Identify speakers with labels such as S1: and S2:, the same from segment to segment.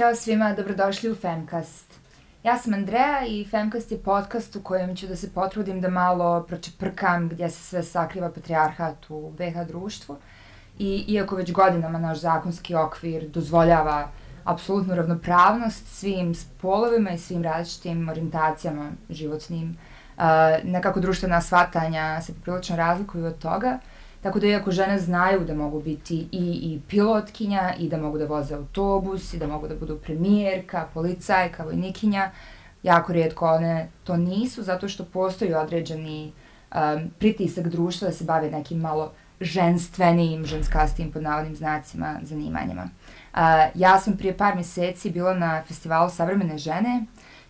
S1: Ćao svima, dobrodošli u Femcast. Ja sam Andreja i Femcast je podcast u kojem ću da se potrudim da malo pročeprkam gdje se sve sakriva patrijarhat u BH društvu. I iako već godinama naš zakonski okvir dozvoljava apsolutnu ravnopravnost svim spolovima i svim različitim orijentacijama životnim, uh, nekako društvena shvatanja se prilično razlikuju od toga. Tako da iako žene znaju da mogu biti i, i pilotkinja i da mogu da voze autobus i da mogu da budu premijerka, policajka, vojnikinja, jako rijetko one to nisu zato što postoji određeni um, pritisak društva da se bave nekim malo ženstvenim, ženskastim pod navodnim znacima zanimanjima. Uh, ja sam prije par mjeseci bila na festivalu Savremene žene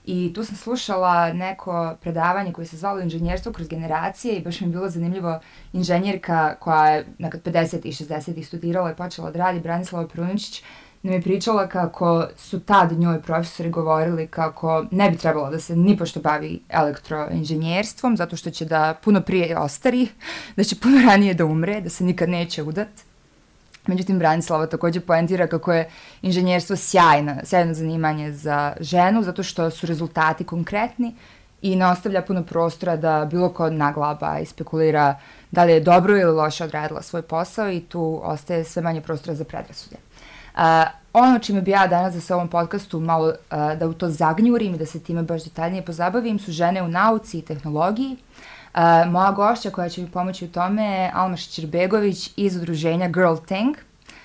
S1: I tu sam slušala neko predavanje koje se zvalo inženjerstvo kroz generacije i baš mi je bilo zanimljivo inženjerka koja je nekad 50. i 60. studirala i počela da radi, Branislava Pruničić, nam je pričala kako su tad njoj profesori govorili kako ne bi trebalo da se ni pošto bavi elektroinženjerstvom, zato što će da puno prije ostari, da će puno ranije da umre, da se nikad neće udati. Međutim, Branislava također poentira kako je inženjerstvo sjajno, sjajno zanimanje za ženu, zato što su rezultati konkretni i ne ostavlja puno prostora da bilo ko naglaba i spekulira da li je dobro ili loše odradila svoj posao i tu ostaje sve manje prostora za predrasude. Uh, ono čime bi ja danas za se ovom podcastu malo uh, da u to zagnjurim i da se time baš detaljnije pozabavim su žene u nauci i tehnologiji. Uh, Uh, moja gošća koja će mi pomoći u tome je Alma Šćirbegović iz udruženja Girl Tank.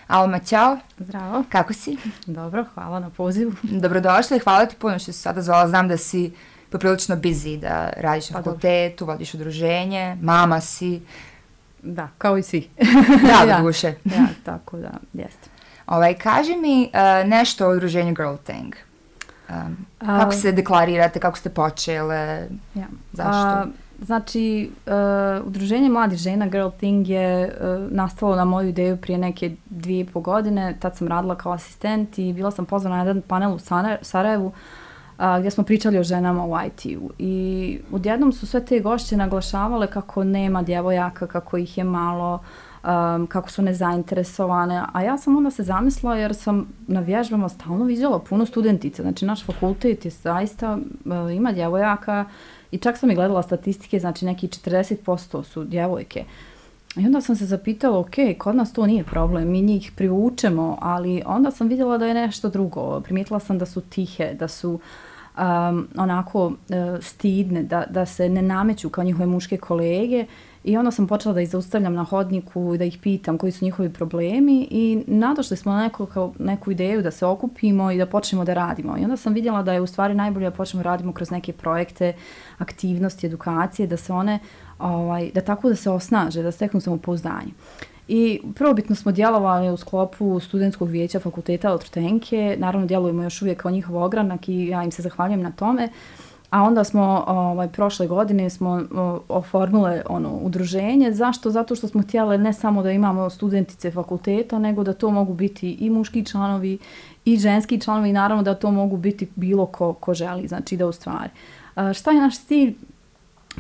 S1: Alma, čao.
S2: Zdravo.
S1: Kako si?
S2: Dobro, hvala na pozivu.
S1: Dobrodošla i hvala ti puno što si sada zvala. Znam da si poprilično busy, da radiš na pa fakultetu, vodiš udruženje, mama si.
S2: Da, kao i svi.
S1: da, ja. duše.
S2: ja, tako da, jeste.
S1: Ovaj, kaži mi uh, nešto o udruženju Girl Tank. Um, kako se deklarirate, kako ste počele, ja. zašto? Uh,
S2: Znači, uh, udruženje mladih žena Girl Thing je uh, nastalo na moju ideju prije neke dvije i po godine. Tad sam radila kao asistent i bila sam pozvana na jedan panel u Sarajevu uh, gdje smo pričali o ženama u IT-u. I odjednom su sve te gošće naglašavale kako nema djevojaka, kako ih je malo, um, kako su nezainteresovane. A ja sam onda se zamislila jer sam na vježbama stalno vidjela puno studentica. Znači, naš fakultet je zaista, uh, ima djevojaka, I čak sam i gledala statistike, znači neki 40% su djevojke. I onda sam se zapitala, ok, kod nas to nije problem, mi njih privučemo, ali onda sam vidjela da je nešto drugo. Primijetila sam da su tihe, da su um, onako uh, stidne, da, da se ne nameću kao njihove muške kolege I onda sam počela da ih zaustavljam na hodniku i da ih pitam koji su njihovi problemi i nadošli smo na neko, kao, neku ideju da se okupimo i da počnemo da radimo. I onda sam vidjela da je u stvari najbolje da počnemo radimo kroz neke projekte, aktivnosti, edukacije, da se one, ovaj, da tako da se osnaže, da steknu samopouzdanje. I prvobitno smo djelovali u sklopu studentskog vijeća fakulteta elektrotenke, naravno djelujemo još uvijek kao njihov ogranak i ja im se zahvaljujem na tome. A onda smo ovaj prošle godine smo oformile ono udruženje. Zašto? Zato što smo htjele ne samo da imamo studentice fakulteta, nego da to mogu biti i muški članovi i ženski članovi i naravno da to mogu biti bilo ko, ko želi, znači da u stvari. A, šta je naš cilj?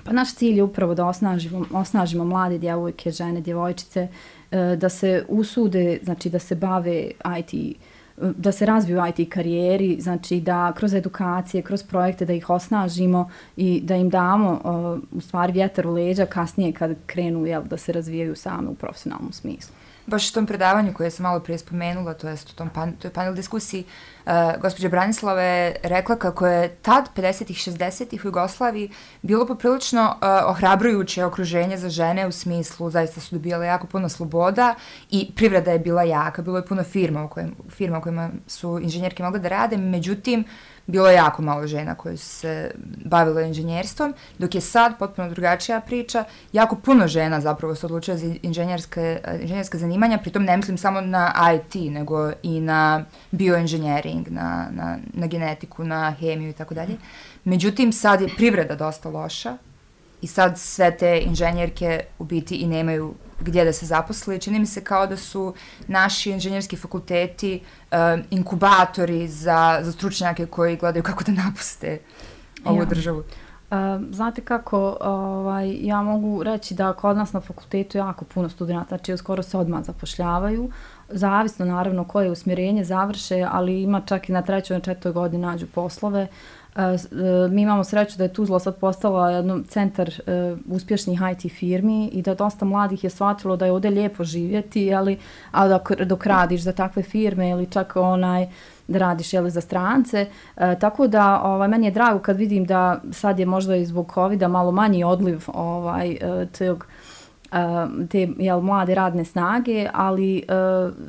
S2: Pa naš cilj je upravo da osnažimo, osnažimo mlade djevojke, žene, djevojčice, e, da se usude, znači da se bave IT da se razviju IT karijeri, znači da kroz edukacije, kroz projekte da ih osnažimo i da im damo uh, u stvari vjetar u leđa kasnije kad krenu jel, da se razvijaju same u profesionalnom smislu
S1: baš u tom predavanju koje sam malo prije spomenula, to jest u tom pan, toj panel diskusiji, uh, gospođa Branislava je rekla kako je tad, 50-ih, 60-ih u Jugoslaviji, bilo poprilično uh, ohrabrujuće okruženje za žene u smislu, zaista su dobijale jako puno sloboda i privreda je bila jaka, bilo je puno firma u, kojim, firma u kojima su inženjerke mogle da rade, međutim, uh, bilo je jako malo žena koje su se bavile inženjerstvom, dok je sad potpuno drugačija priča, jako puno žena zapravo se odlučuje za inženjerske, inženjerske zanimanja, pritom ne mislim samo na IT, nego i na bioinženjering, na, na, na genetiku, na hemiju i tako dalje. Međutim, sad je privreda dosta loša i sad sve te inženjerke u biti i nemaju gdje da se zaposli. Čini mi se kao da su naši inženjerski fakulteti uh, inkubatori za, za stručnjake koji gledaju kako da napuste ovu ja. državu.
S2: znate kako, ovaj, ja mogu reći da kod nas na fakultetu jako puno studenta, znači skoro se odmah zapošljavaju, zavisno naravno koje usmjerenje završe, ali ima čak i na trećoj, na četvrtoj godini nađu poslove. Uh, E, mi imamo sreću da je Tuzla sad postala jednom centar e, uspješnih IT firmi i da dosta mladih je shvatilo da je ovdje lijepo živjeti, ali a dok, dok radiš za takve firme ili čak onaj da radiš jeli, za strance. E, tako da ovaj, meni je drago kad vidim da sad je možda i zbog covid malo manji odliv ovaj, e, tog, te jel, mlade radne snage, ali e,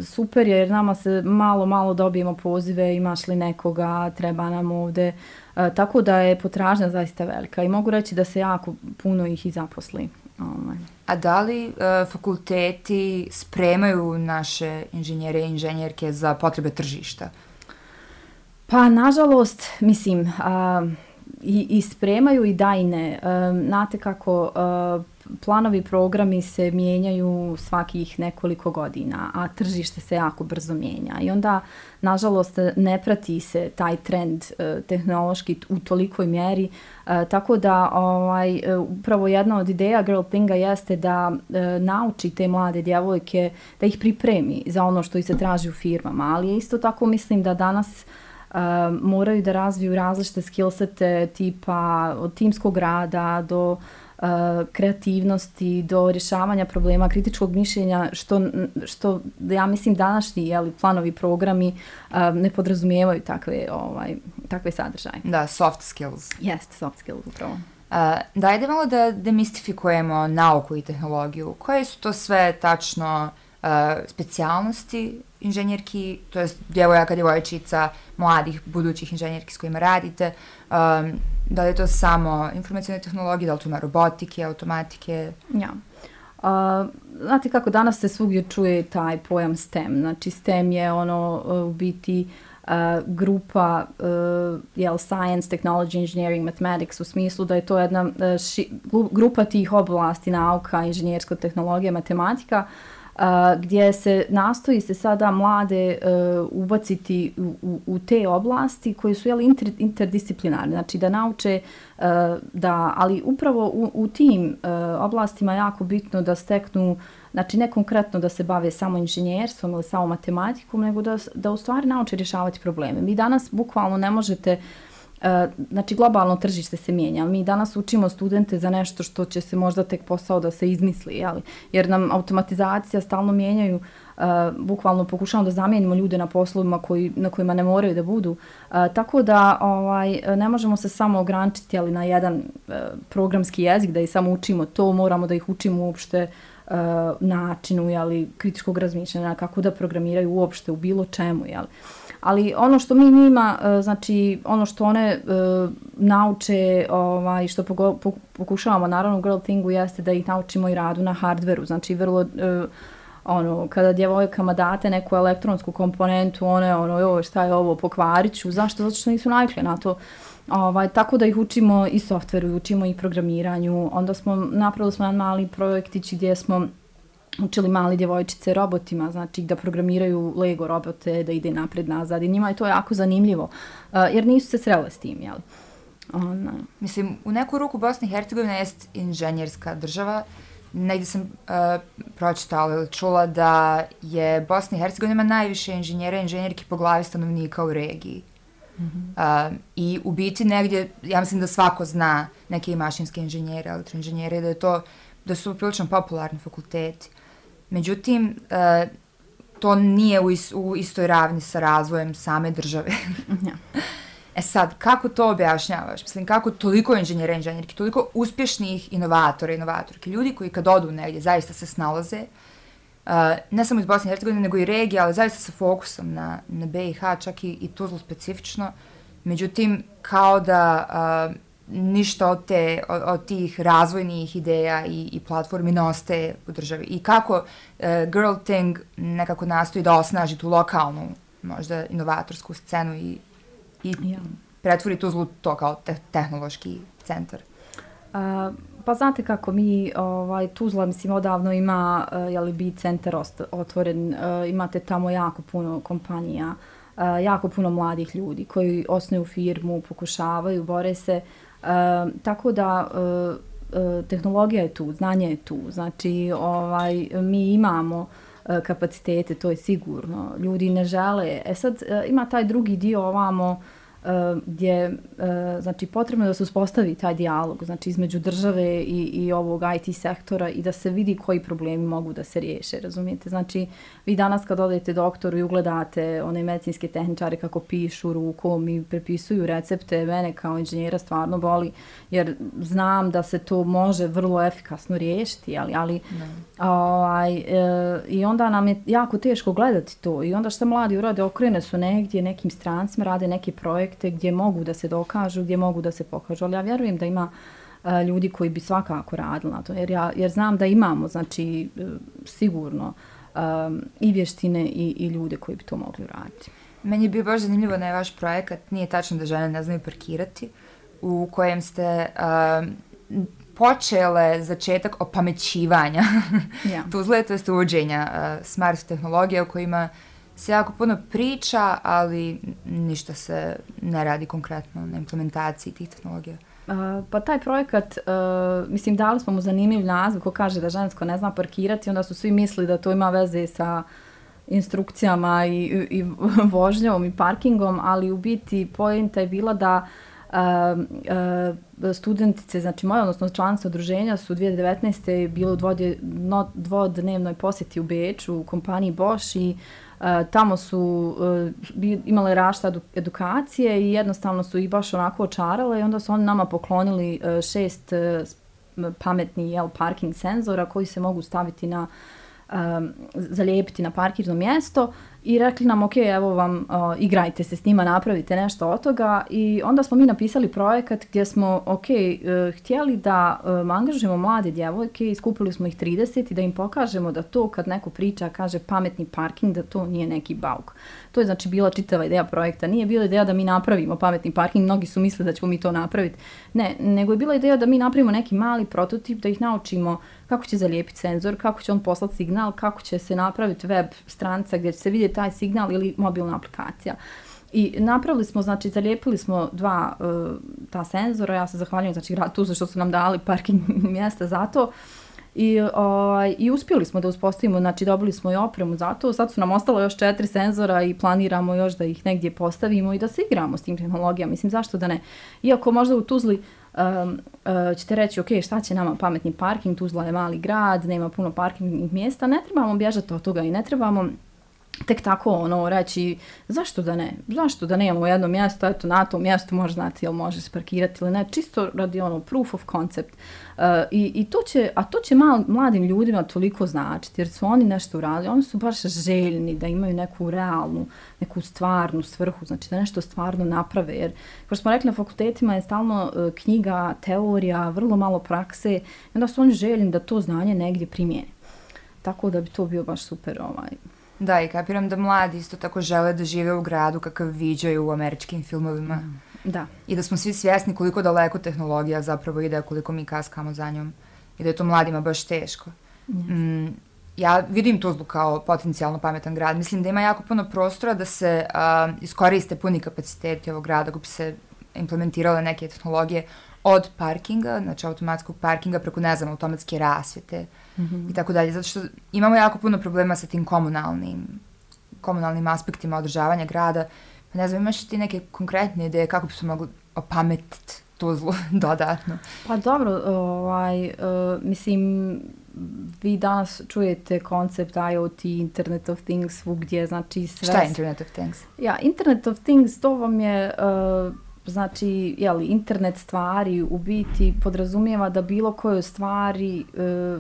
S2: super je jer nama se malo, malo dobijemo pozive, imaš li nekoga, treba nam ovde. E, tako da je potražnja zaista velika i mogu reći da se jako puno ih i zaposli. Ovaj.
S1: A da li uh, fakulteti spremaju naše inženjere i inženjerke za potrebe tržišta?
S2: Pa, nažalost, mislim, a, i, i spremaju i da i ne. A, znate kako, a, planovi programi se mijenjaju svakih nekoliko godina, a tržište se jako brzo mijenja. I onda, nažalost, ne prati se taj trend eh, tehnološki u tolikoj mjeri. Eh, tako da, ovaj, e, upravo jedna od ideja Girl Thinga jeste da eh, nauči te mlade djevojke, da ih pripremi za ono što ih se traži u firmama. Ali isto tako mislim da danas uh, moraju da razviju različite skillsete tipa od timskog rada do uh, kreativnosti, do rješavanja problema, kritičkog mišljenja, što, što ja mislim današnji jeli, planovi, programi uh, ne podrazumijevaju takve, ovaj, takve sadržaje.
S1: Da, soft skills.
S2: Jest, soft skills upravo.
S1: Uh, dajde malo da demistifikujemo nauku i tehnologiju. Koje su to sve tačno uh, specijalnosti inženjerki, to je djevojaka, djevojčica, mladih, budućih inženjerki s kojima radite, um, da li je to samo informacijone tehnologije, da li to ima robotike, automatike?
S2: Ja. Uh, znate kako, danas se svugdje čuje taj pojam STEM. Znači, STEM je ono e, u biti uh, grupa uh, jel, Science, Technology, Engineering, Mathematics u smislu da je to jedna uh, ši, grupa tih oblasti nauka, inženjersko tehnologija, matematika uh, gdje se nastoji se sada mlade uh, ubaciti u, u, u te oblasti koje su jeli, inter, interdisciplinarne, znači da nauče uh, da, ali upravo u, u tim uh, oblastima je jako bitno da steknu Znači, ne konkretno da se bave samo inženjerstvom ili samo matematikom, nego da, da u stvari nauče rješavati probleme. Mi danas bukvalno ne možete uh, E, znači globalno tržište se mijenja. Mi danas učimo studente za nešto što će se možda tek posao da se izmisli, jeli? jer nam automatizacija stalno mijenjaju, uh, bukvalno pokušavamo da zamijenimo ljude na poslovima koji, na kojima ne moraju da budu. Uh, tako da ovaj, ne možemo se samo ograničiti ali na jedan uh, programski jezik, da ih samo učimo to, moramo da ih učimo uopšte uh, načinu jeli, kritičkog razmišljanja, kako da programiraju uopšte u bilo čemu. Jeli? Ali ono što mi njima, e, znači ono što one uh, nauče, ovaj, što pokušavamo naravno u Girl Thingu jeste da ih naučimo i radu na hardveru, znači vrlo uh, ono, kada djevojkama date neku elektronsku komponentu, one ono, joj, šta je ovo, pokvariću, zašto? Zato što nisu navikle na to. Ovaj, tako da ih učimo i softveru, učimo i programiranju. Onda smo, napravili smo jedan mali projektić gdje smo učili mali djevojčice robotima, znači da programiraju Lego robote, da ide napred nazad i njima je to jako zanimljivo, uh, jer nisu se srele s tim, jel?
S1: Ona. Mislim, u neku ruku Bosna i Hercegovina je inženjerska država. Negdje sam uh, pročitala ili čula da je Bosna i Hercegovina ima najviše inženjera i inženjerki po glavi stanovnika u regiji. Mm -hmm. uh, I u biti negdje, ja mislim da svako zna neke mašinske inženjere, elektroinženjere, da je to da su prilično popularni fakulteti. Međutim, uh, to nije u, is, u istoj ravni sa razvojem same države. ja. E sad, kako to objašnjavaš? Mislim, kako toliko inženjera inženjerki, toliko uspješnih inovatora inovatorki, ljudi koji kad odu negdje zaista se snalaze, uh, ne samo iz Bosne i Hercegovine, nego i regije, ali zaista sa fokusom na, na BiH, čak i, i Tuzlu specifično. Međutim, kao da uh, ništa od, te, od, od tih razvojnih ideja i, i platformi ne ostaje u državi. I kako uh, Girl Thing nekako nastoji da osnaži tu lokalnu, možda inovatorsku scenu i, i ja. pretvori tu zlu to kao te, tehnološki centar.
S2: Uh, pa znate kako mi, ovaj, Tuzla, mislim, odavno ima, uh, jeli bi centar otvoren, uh, imate tamo jako puno kompanija, uh, jako puno mladih ljudi koji osnuju firmu, pokušavaju, bore se, uh, E, tako da eh, eh, tehnologija je tu, znanje je tu. Znači, ovaj, mi imamo eh, kapacitete, to je sigurno. Ljudi ne žele. E sad, ima taj drugi dio ovamo, uh, gdje uh, znači potrebno je da se uspostavi taj dijalog znači između države i, i ovog IT sektora i da se vidi koji problemi mogu da se riješe, razumijete? Znači vi danas kad odete doktoru i ugledate one medicinske tehničare kako pišu rukom i prepisuju recepte, mene kao inženjera stvarno boli jer znam da se to može vrlo efikasno riješiti, ali, ali ovaj, e, i onda nam je jako teško gledati to i onda što mladi urade okrene su negdje nekim strancima, rade neke projekte gdje mogu da se dokažu, gdje mogu da se pokažu, ali ja vjerujem da ima e, ljudi koji bi svakako radili na to, jer, ja, jer znam da imamo, znači, e, sigurno um, i vještine i, i ljude koji bi to mogli raditi.
S1: Meni je bio baš zanimljivo na vaš projekat, nije tačno da žene ne znaju parkirati, u kojem ste uh, počele začetak opamećivanja ja. Tuzle, to je uvođenja uh, smart tehnologija u kojima se jako puno priča, ali ništa se ne radi konkretno na implementaciji tih tehnologija.
S2: Uh, pa taj projekat, uh, mislim, dali smo mu zanimljiv naziv ko kaže da žensko ne zna parkirati, onda su svi misli da to ima veze sa instrukcijama i, i, i vožnjom i parkingom, ali u biti pojenta je bila da uh, uh, studentice, znači moje, odnosno članice udruženja su 2019. bilo u dvodje, no, dvodnevnoj posjeti u Beču u kompaniji Bosch i uh, E, tamo su uh, imale rašta edukacije i jednostavno su ih baš onako očarale i onda su oni nama poklonili uh, šest uh, pametni jel, parking senzora koji se mogu staviti na um, zalijepiti na parkirno mjesto i rekli nam, ok, evo vam, uh, igrajte se s njima, napravite nešto od toga i onda smo mi napisali projekat gdje smo, ok, uh, htjeli da um, angažujemo mlade djevojke, iskupili smo ih 30 i da im pokažemo da to kad neko priča, kaže pametni parking, da to nije neki bauk. To je znači bila čitava ideja projekta. Nije bila ideja da mi napravimo pametni parking, mnogi su mislili da ćemo mi to napraviti. Ne, nego je bila ideja da mi napravimo neki mali prototip, da ih naučimo kako će zalijepiti senzor, kako će on poslati signal, kako će se napraviti web stranica gdje će se vidjeti taj signal ili mobilna aplikacija. I napravili smo, znači, zalijepili smo dva uh, ta senzora, ja se zahvaljujem, znači, grad Tuzla što su nam dali parking mjesta za to. I, uh, I uspjeli smo da uspostavimo, znači dobili smo i opremu za to, sad su nam ostalo još četiri senzora i planiramo još da ih negdje postavimo i da se igramo s tim tehnologijama. Mislim, zašto da ne? Iako možda u Tuzli um, uh, eh, ćete reći, ok, šta će nama pametni parking, Tuzla je mali grad, nema puno parkingnih mjesta, ne trebamo bježati od toga i ne trebamo tek tako ono reći zašto da ne, zašto da nemamo jedno mjesto, eto na tom mjestu može znati jel može se parkirati ili ne, čisto radi ono proof of concept. Uh, i, i to će, a to će mal, mladim ljudima toliko značiti jer su oni nešto uradili, oni su baš željni da imaju neku realnu, neku stvarnu svrhu, znači da nešto stvarno naprave jer kao smo rekli na fakultetima je stalno uh, knjiga, teorija, vrlo malo prakse i onda su oni željni da to znanje negdje primijene. Tako da bi to bio baš super ovaj,
S1: Da, i kapiram da mladi isto tako žele da žive u gradu kakav viđaju u američkim filmovima. Mm.
S2: Da.
S1: I da smo svi svjesni koliko daleko tehnologija zapravo ide, koliko mi kaskamo za njom. I da je to mladima baš teško. Mm. Mm, ja vidim Tuzlu kao potencijalno pametan grad. Mislim da ima jako puno prostora da se uh, iskoriste puni kapaciteti ovog grada kako bi se implementirale neke tehnologije od parkinga, znači automatskog parkinga preko, ne znam, automatske rasvete -hmm. I tako dalje. Zato što imamo jako puno problema sa tim komunalnim, komunalnim aspektima održavanja grada. Pa ne znam, imaš ti neke konkretne ideje kako bi se mogli opametiti to zlo dodatno?
S2: Pa dobro, ovaj, uh, mislim, vi danas čujete koncept IoT, Internet of Things, svugdje, znači sve...
S1: Šta je Internet of Things?
S2: Ja, Internet of Things, to vam je... Uh, znači, jeli, internet stvari u biti podrazumijeva da bilo koju stvari e,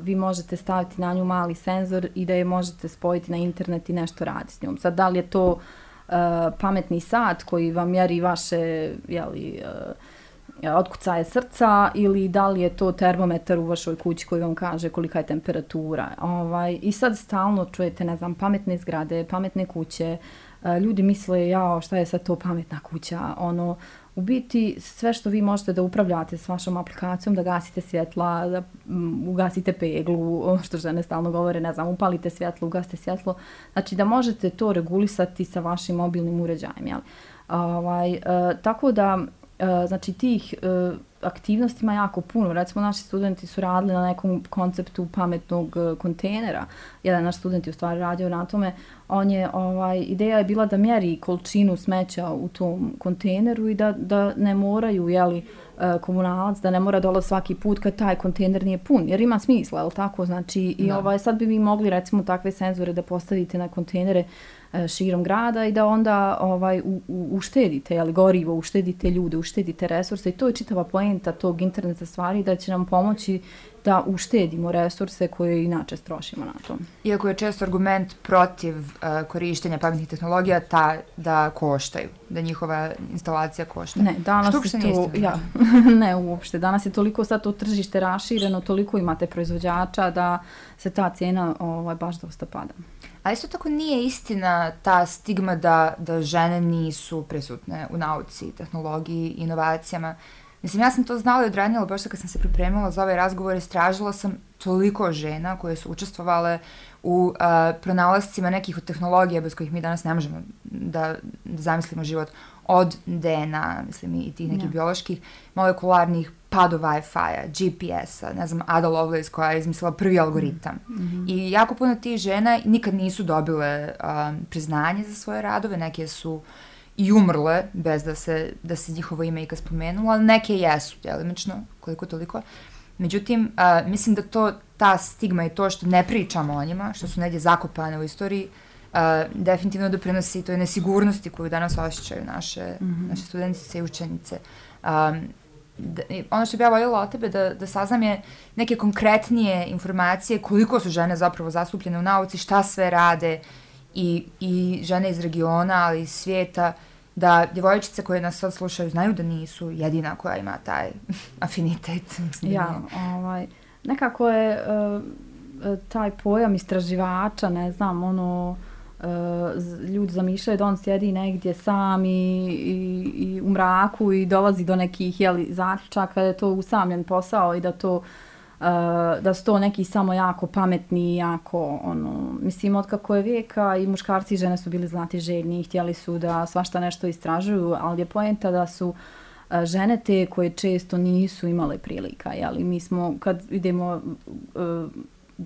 S2: vi možete staviti na nju mali senzor i da je možete spojiti na internet i nešto raditi s njom. Sad, da li je to e, pametni sat koji vam mjeri vaše, jeli, e, otkucaje srca ili da li je to termometar u vašoj kući koji vam kaže kolika je temperatura. Ovaj, I sad stalno čujete, ne znam, pametne zgrade, pametne kuće, e, ljudi misle, jao, šta je sad to pametna kuća, ono, u biti sve što vi možete da upravljate s vašom aplikacijom, da gasite svjetla, da um, ugasite peglu, što žene stalno govore, ne znam, upalite svjetlo, ugasite svjetlo, znači da možete to regulisati sa vašim mobilnim uređajem, jel? Ovaj, uh, tako da, uh, znači tih uh, aktivnostima jako puno. Recimo, naši studenti su radili na nekom konceptu pametnog e, kontejnera. Jedan naš student je u stvari radio na tome. On je, ovaj, ideja je bila da mjeri količinu smeća u tom kontejneru i da, da ne moraju, jeli, uh, komunalac, da ne mora dola svaki put kad taj kontejner nije pun, jer ima smisla, je tako? Znači, i ovaj, sad bi mi mogli, recimo, takve senzore da postavite na kontejnere E, širom grada i da onda ovaj u, u, uštedite ali gorivo, uštedite ljude, uštedite resurse i to je čitava poenta tog interneta stvari da će nam pomoći da uštedimo resurse koje inače strošimo na to.
S1: Iako je često argument protiv uh, korištenja pametnih tehnologija ta da koštaju, da njihova instalacija košta.
S2: Ne, danas Što je to, ja, ne uopšte, danas je toliko sad to tržište rašireno, toliko imate proizvođača da se ta cijena ovaj, baš dosta pada.
S1: A isto tako nije istina ta stigma da, da žene nisu prisutne u nauci, tehnologiji, inovacijama. Mislim, ja sam to znala i odranjala, baš kad sam se pripremila za ovaj razgovor, istražila sam toliko žena koje su učestvovale u uh, pronalascima nekih od tehnologija bez kojih mi danas ne možemo da, da zamislimo život od DNA, mislim, i tih nekih ja. bioloških, molekularnih, pa do Wi-Fi-a, GPS-a, ne znam, Ada Lovelace koja je izmislila prvi algoritam. Mm -hmm. I jako puno tih žena nikad nisu dobile um, priznanje za svoje radove, neke su i umrle bez da se, da se njihovo ime ikad spomenula, ali neke jesu, djelimično, koliko toliko. Međutim, uh, mislim da to, ta stigma i to što ne pričamo o njima, što su negdje zakopane u istoriji, uh, definitivno doprinosi toj nesigurnosti koju danas osjećaju naše, mm -hmm. naše studentice i učenice. Um, da, ono što bi ja voljela od tebe da, da saznam je neke konkretnije informacije koliko su žene zapravo zastupljene u nauci, šta sve rade i, i žene iz regiona, ali iz svijeta, da djevojčice koje nas sad slušaju znaju da nisu jedina koja ima taj afinitet.
S2: Ja, ovaj, nekako je uh, taj pojam istraživača, ne znam, ono, uh, ljudi zamišljaju da on sjedi negdje sam i, i, i u mraku i dolazi do nekih jeli, zaključaka da je to usamljen posao i da to Uh, Eh, da su to neki samo jako pametni, jako, ono, mislim, od kako je vijeka i muškarci i žene su bili znati željni i htjeli su da svašta nešto istražuju, ali je poenta da su eh, žene te koje često nisu imale prilika, jeli, mi smo, kad idemo eh,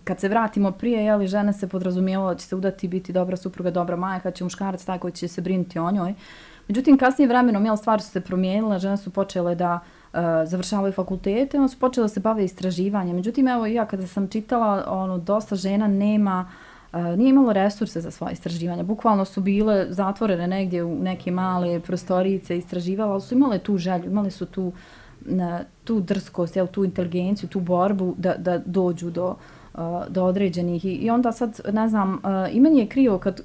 S2: kad se vratimo prije, jeli, žene se podrazumijevalo da će se udati biti dobra supruga, dobra majka, će muškarac taj koji će se brinuti o njoj. Međutim, kasnije vremenom, jel, stvari su se promijenile, žene su počele da uh, E, završavaju fakultete, ono su počele da se bave istraživanjem. Međutim, evo, ja kada sam čitala, ono, dosta žena nema, e, nije imalo resurse za svoje istraživanja. Bukvalno su bile zatvorene negdje u neke male prostorice, istraživala, ali su imale tu želju, imale su tu, na, tu drskost, jel, tu inteligenciju, tu borbu da, da dođu do, e, do određenih i, i onda sad ne znam i meni je krivo kad,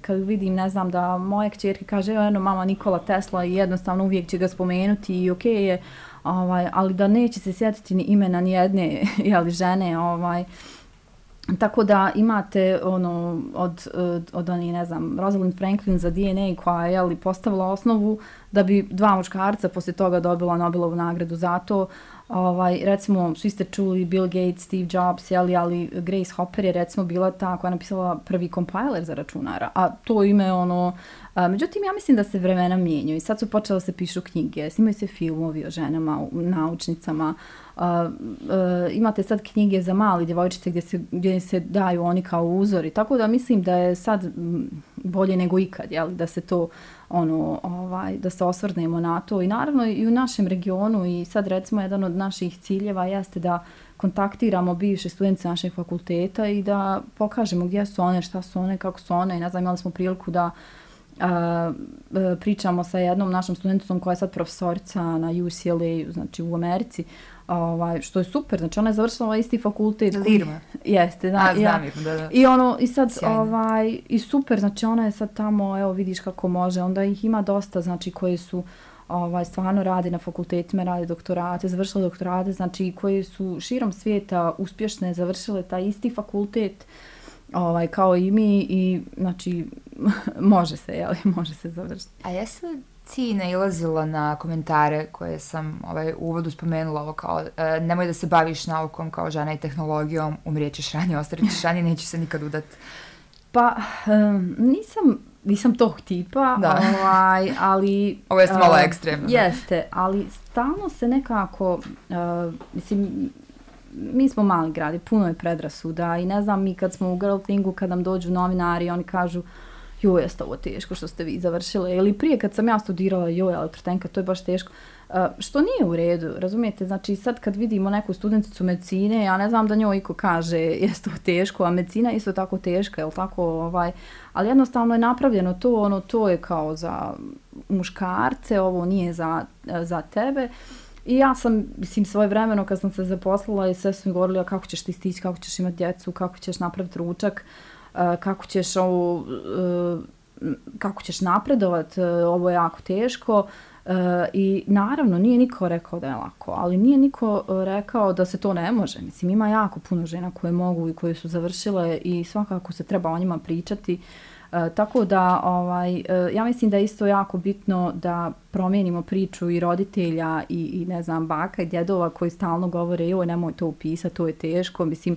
S2: kad vidim ne znam da moje kćerke kaže eno mama Nikola Tesla i jednostavno uvijek će ga spomenuti i okej okay je ovaj ali da neće se sjetiti ni imena ni jedne jeli, žene ovaj. Tako da imate ono od od, od oni ne znam Rosalind Franklin za DNA koja je ali postavila osnovu da bi dva muškarca posle toga dobila Nobelovu nagradu za to. Ovaj, recimo, svi ste čuli Bill Gates, Steve Jobs, jeli, ali Grace Hopper je recimo bila ta koja je napisala prvi compiler za računara, a to ime ono, a, međutim ja mislim da se vremena mijenjaju i sad su počelo se pišu knjige, snimaju se filmovi o ženama, naučnicama, a, a, imate sad knjige za mali djevojčice gdje se, gdje se daju oni kao uzori, tako da mislim da je sad bolje nego ikad, jel, da se to ono, ovaj, da se osvrnemo na to. I naravno i u našem regionu i sad recimo jedan od naših ciljeva jeste da kontaktiramo bivše studence našeg fakulteta i da pokažemo gdje su one, šta su one, kako su one. I ne znam, imali smo priliku da a, pričamo sa jednom našom studenticom koja je sad profesorica na UCLA, znači u Americi, ovaj, što je super, znači ona je završila ovaj isti fakultet.
S1: Lirma.
S2: Jeste, da.
S1: A, znam ja. da, da.
S2: I ono, i sad, Sjajno. ovaj, i super, znači ona je sad tamo, evo vidiš kako može, onda ih ima dosta, znači, koji su, ovaj, stvarno radi na fakultetima, radi doktorate, završile doktorate, znači, koji su širom svijeta uspješne, završile taj isti fakultet, ovaj, kao i mi, i, znači, može se, jel, može se završiti.
S1: A jesu ti nailazila na komentare koje sam ovaj, u uvodu spomenula, ovo kao e, nemoj da se baviš naukom kao žena i tehnologijom, umrijećeš ranije, ostarit ćeš ranije, nećeš se nikad udat.
S2: Pa, um, nisam nisam tog tipa,
S1: Da.
S2: ovaj, ali...
S1: Ovo je malo ekstremno.
S2: Jeste, ali stalno se nekako, uh, mislim, mi smo mali gradi, puno je predrasuda i ne znam, mi kad smo u Girl Thingu, kad nam dođu novinari, oni kažu, joj, jeste ovo teško što ste vi završile, ili prije kad sam ja studirala, joj, elektrotenka, to je baš teško. Uh, što nije u redu, razumijete? Znači sad kad vidimo neku studenticu medicine, ja ne znam da njoj iko kaže jeste to teško, a medicina je isto tako teška, je tako? Ovaj, ali jednostavno je napravljeno to, ono, to je kao za muškarce, ovo nije za, za tebe. I ja sam, mislim, svoje vremeno kad sam se zaposlila i sve su mi govorili kako ćeš ti stići, kako ćeš imati djecu, kako ćeš napraviti ručak, e, kako ćeš ovo, e, kako ćeš napredovat, e, ovo je jako teško. I naravno, nije niko rekao da je lako, ali nije niko rekao da se to ne može. Mislim, ima jako puno žena koje mogu i koje su završile i svakako se treba o njima pričati. E, tako da ovaj, e, ja mislim da je isto jako bitno da promijenimo priču i roditelja i, i ne znam baka i djedova koji stalno govore joj nemoj to upisati, to je teško. Mislim,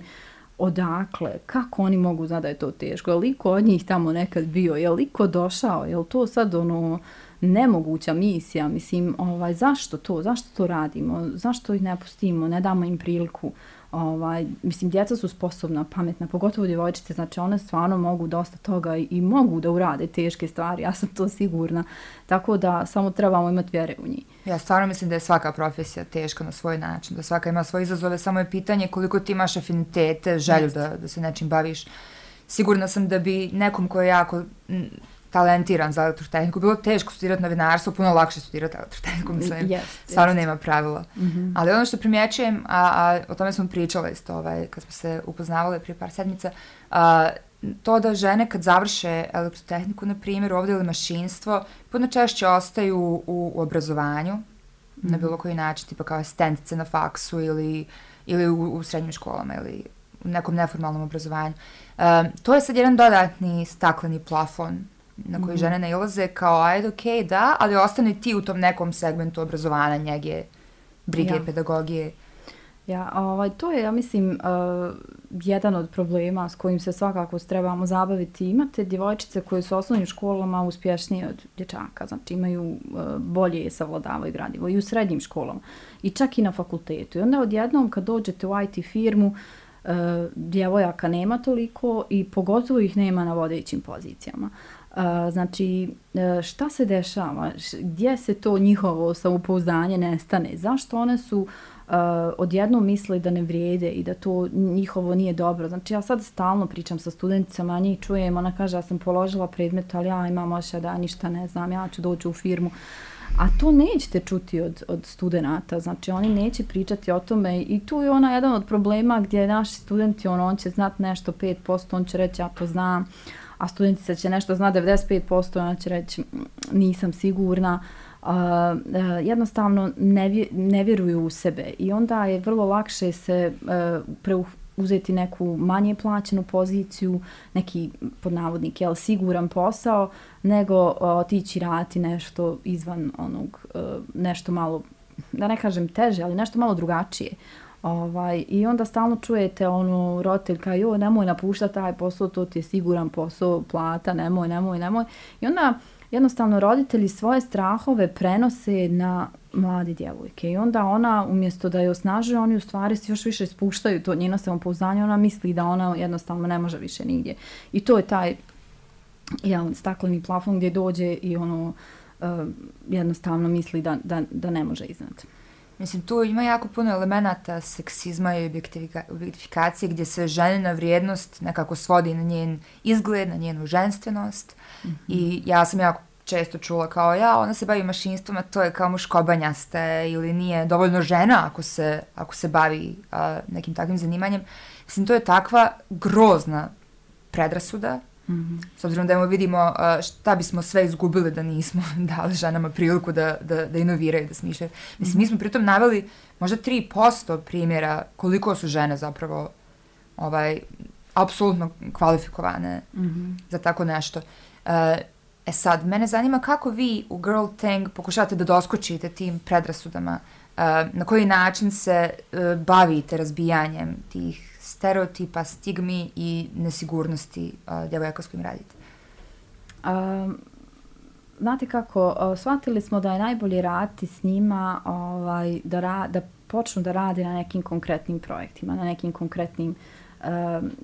S2: odakle, kako oni mogu znati da je to teško, je li od njih tamo nekad bio, je li došao, je li to sad ono nemoguća misija, mislim, ovaj, zašto to, zašto to radimo, zašto ih ne pustimo, ne damo im priliku, ovaj, mislim, djeca su sposobna, pametna, pogotovo djevojčice, znači one stvarno mogu dosta toga i, i mogu da urade teške stvari, ja sam to sigurna, tako da samo trebamo imati vjere u njih.
S1: Ja stvarno mislim da je svaka profesija teška na svoj način, da svaka ima svoje izazove, samo je pitanje koliko ti imaš afinitete, želju da, da se nečim baviš. Sigurna sam da bi nekom ko je jako talentiran za elektrotehniku, bilo teško studirati novinarstvo, puno lakše studirati elektrotehniku, mislim, yes, stvarno yes. nema pravila. Mm -hmm. Ali ono što primjećujem, a, a o tome smo pričali isto, ovaj, kad smo se upoznavali prije par sedmica, a, to da žene kad završe elektrotehniku, na primjer, ovdje ili mašinstvo, puno češće ostaju u, u obrazovanju, mm -hmm. na bilo koji način, tipa kao asistentice na faksu ili, ili u, u srednjim školama ili u nekom neformalnom obrazovanju. Um, to je sad jedan dodatni stakleni plafon na koji mm žene nailaze kao, ajde, okej, okay, da, ali ostane ti u tom nekom segmentu obrazovanja, njege, brige, ja. pedagogije.
S2: Ja, ovaj, to je, ja mislim, uh, jedan od problema s kojim se svakako trebamo zabaviti. Imate djevojčice koje su u osnovnim školama uspješnije od dječaka, znači imaju uh, bolje savladavaju gradivo i u srednjim školama i čak i na fakultetu. I onda odjednom kad dođete u IT firmu, uh, djevojaka nema toliko i pogotovo ih nema na vodećim pozicijama. Uh, znači, e, šta se dešava? Gdje se to njihovo samopouzdanje nestane? Zašto one su uh, odjednom misle da ne vrijede i da to njihovo nije dobro? Znači, ja sad stalno pričam sa studenticama, a njih čujem, ona kaže, ja sam položila predmet, ali ja imam oša da ništa ne znam, ja ću doći u firmu. A to nećete čuti od, od studenta, znači oni neće pričati o tome i tu je ona jedan od problema gdje naši studenti, on, on će znati nešto 5%, on će reći ja to znam, uh, a studentica će nešto zna 95%, ona će reći nisam sigurna. Uh, jednostavno ne, vje, ne vjeruju u sebe i onda je vrlo lakše se uh, uzeti neku manje plaćenu poziciju, neki pod navodnik jel, siguran posao, nego uh, otići raditi nešto izvan onog, uh, nešto malo, da ne kažem teže, ali nešto malo drugačije. Ovaj, I onda stalno čujete onu roditelj kao nemoj napušta taj posao, to ti je siguran posao, plata, nemoj, nemoj, nemoj. I onda jednostavno roditelji svoje strahove prenose na mlade djevojke. I onda ona umjesto da je osnažuje, oni u stvari se još više spuštaju to njeno samopouzdanje, ona misli da ona jednostavno ne može više nigdje. I to je taj jel, stakleni plafon gdje dođe i ono uh, jednostavno misli da, da, da ne može iznad.
S1: Mislim, tu ima jako puno elemenata seksizma i objektifikacije gdje se ženina vrijednost nekako svodi na njen izgled, na njenu ženstvenost. Mm -hmm. I ja sam jako često čula kao ja, ona se bavi mašinstvom, a to je kao muškobanjaste ili nije dovoljno žena ako se, ako se bavi a, nekim takvim zanimanjem. Mislim, to je takva grozna predrasuda -hmm. S obzirom da imamo vidimo uh, šta bismo sve izgubili da nismo dali ženama priliku da, da, da inoviraju, da smišljaju. Mislim, mm -hmm. mi smo pritom naveli možda 3% primjera koliko su žene zapravo ovaj, apsolutno kvalifikovane mm -hmm. za tako nešto. Uh, e sad, mene zanima kako vi u Girl Tang pokušavate da doskočite tim predrasudama, uh, na koji način se uh, bavite razbijanjem tih stereotipa, stigmi i nesigurnosti uh, djevojaka s kojim radite?
S2: Um, znate kako, uh, shvatili smo da je najbolje raditi s njima ovaj, da, ra, da počnu da rade na nekim konkretnim projektima, na nekim konkretnim uh,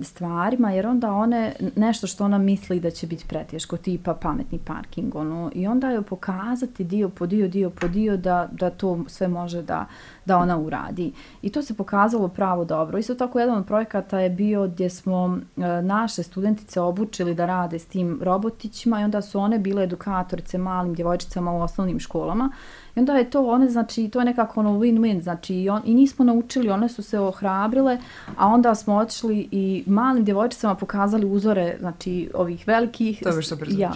S2: stvarima, jer onda one, nešto što ona misli da će biti pretješko, tipa pametni parking, ono, i onda joj pokazati dio po dio, dio po dio da, da to sve može da, da ona uradi. I to se pokazalo pravo dobro. Isto tako, jedan od projekata je bio gdje smo e, naše studentice obučili da rade s tim robotićima i onda su one bile edukatorice malim djevojčicama u osnovnim školama I onda je to, one, znači, to je nekako ono win-win, znači, i, on, i nismo naučili, one su se ohrabrile, a onda smo otišli i malim djevojčicama pokazali uzore, znači, ovih velikih.
S1: To je super
S2: ja.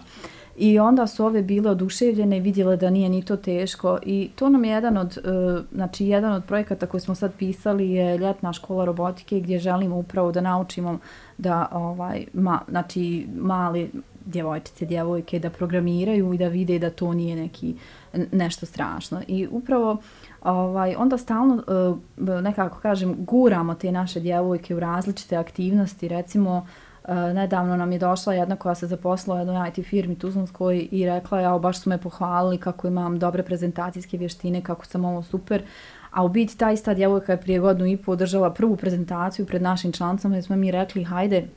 S2: I onda su ove bile oduševljene i vidjele da nije ni to teško. I to nam je jedan od, uh, znači, jedan od projekata koji smo sad pisali je ljetna škola robotike gdje želimo upravo da naučimo da, ovaj, ma, znači, mali djevojčice, djevojke da programiraju i da vide da to nije neki nešto strašno. I upravo ovaj, onda stalno e, nekako kažem guramo te naše djevojke u različite aktivnosti. Recimo e, nedavno nam je došla jedna koja se zaposlila u jednoj IT firmi Tuzlanskoj i rekla ja baš su me pohvalili kako imam dobre prezentacijske vještine, kako sam ovo super. A u biti ta ista djevojka je prije godinu i pol održala prvu prezentaciju pred našim člancama i smo mi rekli hajde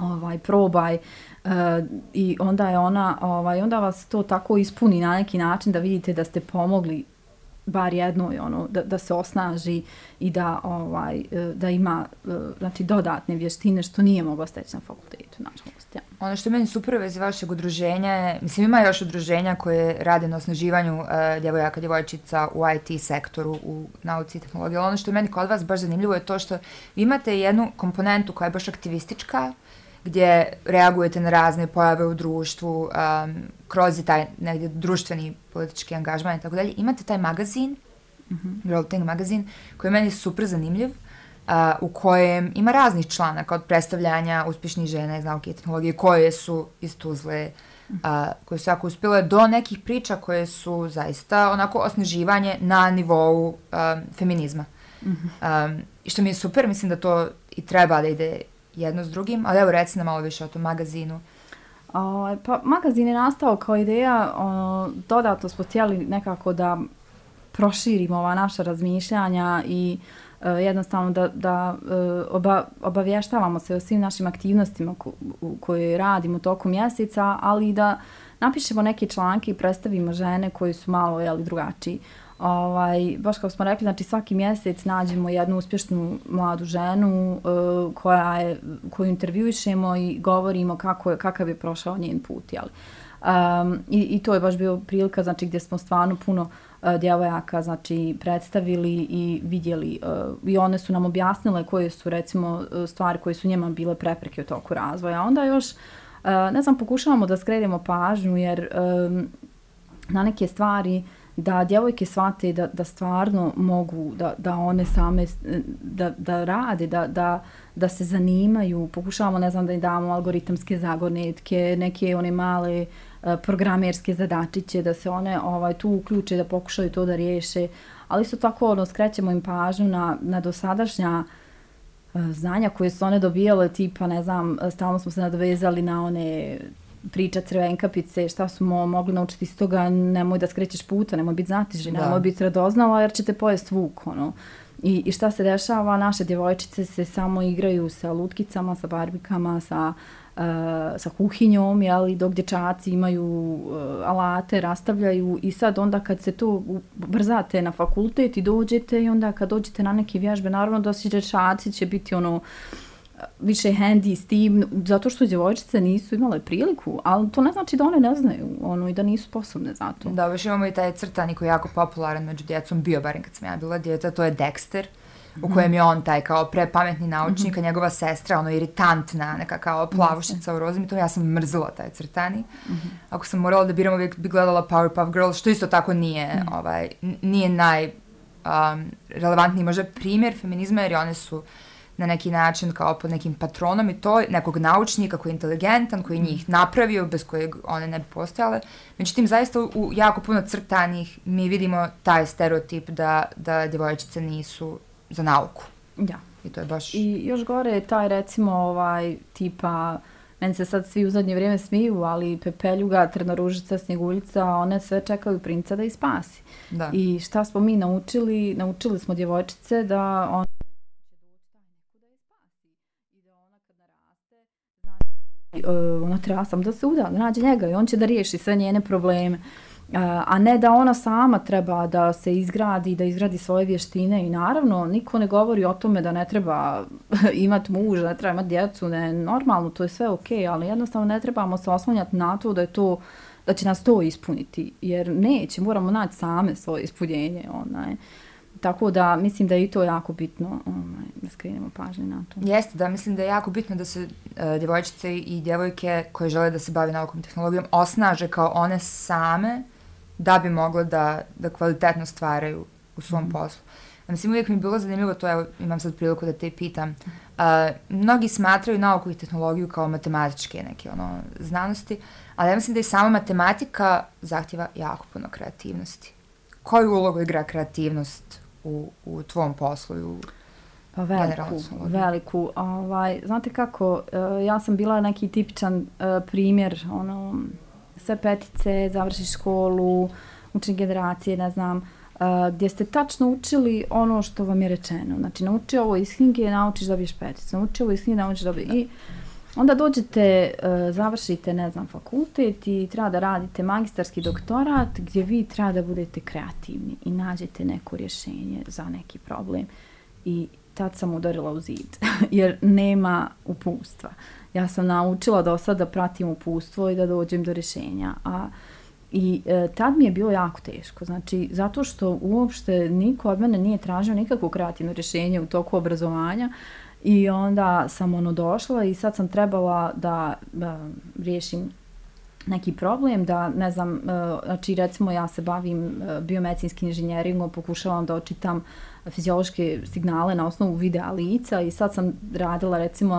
S2: ovaj probaj E, i onda je ona ovaj onda vas to tako ispuni na neki način da vidite da ste pomogli bar jednoj ono da, da se osnaži i da ovaj e, da ima e, znači dodatne vještine što nije mogla steći na fakultetu nažalost ja.
S1: Ono što je meni super vezi vašeg udruženja je, mislim ima još udruženja koje rade na osnaživanju e, djevojaka, djevojčica u IT sektoru, u nauci i tehnologiji. Ono što je meni kod vas baš zanimljivo je to što vi imate jednu komponentu koja je baš aktivistička, gdje reagujete na razne pojave u društvu, um, kroz taj negdje društveni politički angažman i tako dalje. Imate taj magazin, mm -hmm. Girl Thing magazin, koji je meni super zanimljiv, uh, u kojem ima raznih članaka od predstavljanja uspješnih žena iz nauke i tehnologije koje su iz Tuzle, uh, koje su jako uspjele, do nekih priča koje su zaista onako osneživanje na nivou um, feminizma. Mm -hmm. um, što mi je super, mislim da to i treba da ide jedno s drugim, ali evo reci nam malo više o tom magazinu.
S2: O, pa magazin je nastao kao ideja, o, dodatno smo htjeli nekako da proširimo ova naša razmišljanja i e, jednostavno da, da e, oba, obavještavamo se o svim našim aktivnostima ko, u, koje radimo tokom mjeseca, ali da napišemo neke članke i predstavimo žene koje su malo jeli, drugačiji. Ovaj, baš kao smo rekli, znači svaki mjesec nađemo jednu uspješnu mladu ženu uh, koja je, koju intervjuišemo i govorimo kako je, kakav je prošao njen put. Jel? Um, i, I to je baš bio prilika znači, gdje smo stvarno puno uh, djevojaka znači, predstavili i vidjeli. Uh, I one su nam objasnile koje su recimo stvari koje su njema bile prepreke u toku razvoja. Onda još, uh, ne znam, pokušavamo da skredimo pažnju jer um, na neke stvari uh, da djevojke shvate da, da stvarno mogu da, da one same eh, da, da rade, da, da, da se zanimaju. Pokušavamo, ne znam, da im damo algoritamske zagonetke, neke one male eh, programerske zadačiće, da se one ovaj tu uključe, da pokušaju to da riješe. Ali isto tako ono, skrećemo im pažnju na, na dosadašnja eh, znanja koje su one dobijale, tipa, ne znam, stalno smo se nadovezali na one priča crvenkapice, šta smo mogli naučiti iz toga, nemoj da skrećeš puta, nemoj biti znatiži, nemoj biti radoznala jer će te pojest vuk, ono. I, I šta se dešava? Naše djevojčice se samo igraju sa lutkicama, sa barbikama, sa, uh, sa kuhinjom, jeli, dok dječaci imaju uh, alate, rastavljaju i sad onda kad se to brzate na fakultet i dođete i onda kad dođete na neke vježbe, naravno da si dječaci će biti ono, uh, više handy s tim, zato što djevojčice nisu imale priliku, ali to ne znači da one ne znaju ono, i da nisu sposobne za to.
S1: Da, baš imamo i taj crtani koji je jako popularan među djecom, bio barem kad sam ja bila djeta, to je Dexter, u kojem je on taj kao prepametni naučnik, mm -hmm. a njegova sestra, ono iritantna, neka kao plavušica u rozim, to ja sam mrzila taj crtani. Mm -hmm. Ako sam morala da biram, uvijek bi gledala Powerpuff Girls, što isto tako nije, mm -hmm. ovaj, nije naj um, relevantniji možda primjer feminizma, jer one su na neki način kao pod nekim patronom i to nekog naučnika koji je inteligentan, koji njih napravio, bez kojeg one ne bi postojale. Međutim, zaista u jako puno crtanih mi vidimo taj stereotip da, da djevojčice nisu za nauku.
S2: Ja.
S1: I to je baš...
S2: I još gore je taj recimo ovaj tipa Meni se sad svi u zadnje vrijeme smiju, ali Pepeljuga, Trnoružica, Snjeguljica, one sve čekaju princa da ih spasi.
S1: Da.
S2: I šta smo mi naučili? Naučili smo djevojčice da on uh, ona treba sam da se uda, da nađe njega i on će da riješi sve njene probleme. A ne da ona sama treba da se izgradi, da izgradi svoje vještine i naravno niko ne govori o tome da ne treba imati muža, ne treba imati djecu, ne, normalno, to je sve ok, ali jednostavno ne trebamo se oslanjati na to da je to da će nas to ispuniti, jer neće, moramo naći same svoje ispunjenje, onaj. Uh, Tako da mislim da je i to jako bitno ovaj, da skrenemo pažnje na to.
S1: Jeste, da mislim da je jako bitno da se uh, djevojčice i djevojke koje žele da se bavi naukom i tehnologijom osnaže kao one same da bi mogle da, da kvalitetno stvaraju u svom mm. poslu. A mislim, uvijek mi je bilo zanimljivo, to evo, imam sad priliku da te pitam. Uh, mnogi smatraju nauku i tehnologiju kao matematičke neke ono, znanosti, ali ja mislim da i sama matematika zahtjeva jako puno kreativnosti. Koju ulogu igra kreativnost u, u tvom poslu i u
S2: Pa veliku, veliku. Ovaj, znate kako, uh, ja sam bila neki tipičan uh, primjer, ono, sve petice, završi školu, učni generacije, ne znam, uh, gdje ste tačno učili ono što vam je rečeno. Znači, nauči ovo iz knjige, naučiš da biješ peticu. Nauči ovo iz knjige, naučiš da biješ... I onda dođete, e, završite, ne znam, fakultet i treba da radite magistarski doktorat gdje vi treba da budete kreativni i nađete neko rješenje za neki problem. I tad sam udarila u zid, jer nema upustva. Ja sam naučila do sada da pratim upustvo i da dođem do rješenja, a I e, tad mi je bilo jako teško, znači zato što uopšte niko od mene nije tražio nikakvo kreativno rješenje u toku obrazovanja, I onda sam ono došla i sad sam trebala da, da riješim neki problem da ne znam uh, znači recimo ja se bavim e, uh, biomedicinskim inženjeringom pokušavam da očitam fiziološke signale na osnovu videa lica i sad sam radila recimo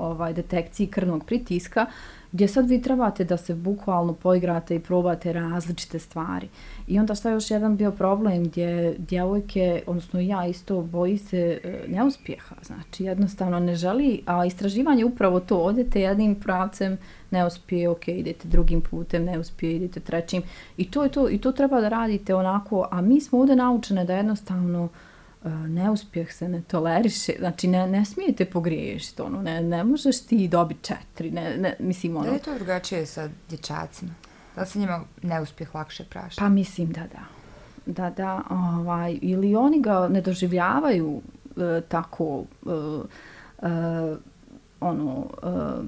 S2: ovaj detekciji krvnog pritiska gdje sad vi trebate da se bukvalno poigrate i probate različite stvari. I onda šta je još jedan bio problem gdje djevojke, odnosno ja isto, boji se neuspjeha. Znači jednostavno ne želi, a istraživanje upravo to, odete jednim pravcem, ne uspije, ok, idete drugim putem, ne uspije, idete trećim. I to je to, i to treba da radite onako, a mi smo ovdje naučene da jednostavno uh, neuspjeh se ne toleriše, znači ne, ne smijete pogriješiti, ono, ne, ne možeš ti dobiti četiri, ne, ne, mislim, ono... Da
S1: li je to drugačije sa dječacima? Da li se njima neuspjeh lakše praša?
S2: Pa mislim da da. Da, da, ovaj, ili oni ga ne doživljavaju uh, tako, uh, uh, ono... Uh,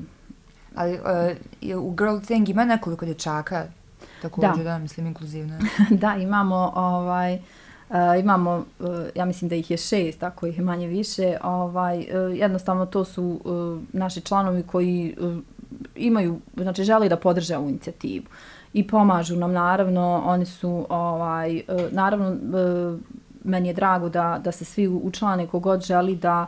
S1: Ali uh, u Girl Thing ima nekoliko dječaka, također, da, da mislim, inkluzivno.
S2: da, imamo, ovaj, uh, imamo, uh, ja mislim da ih je šest, ako ih je manje više, ovaj, uh, jednostavno to su uh, naši članovi koji uh, imaju, znači želi da podrže ovu inicijativu i pomažu nam naravno, oni su ovaj, uh, naravno uh, meni je drago da, da se svi učlane kogod želi da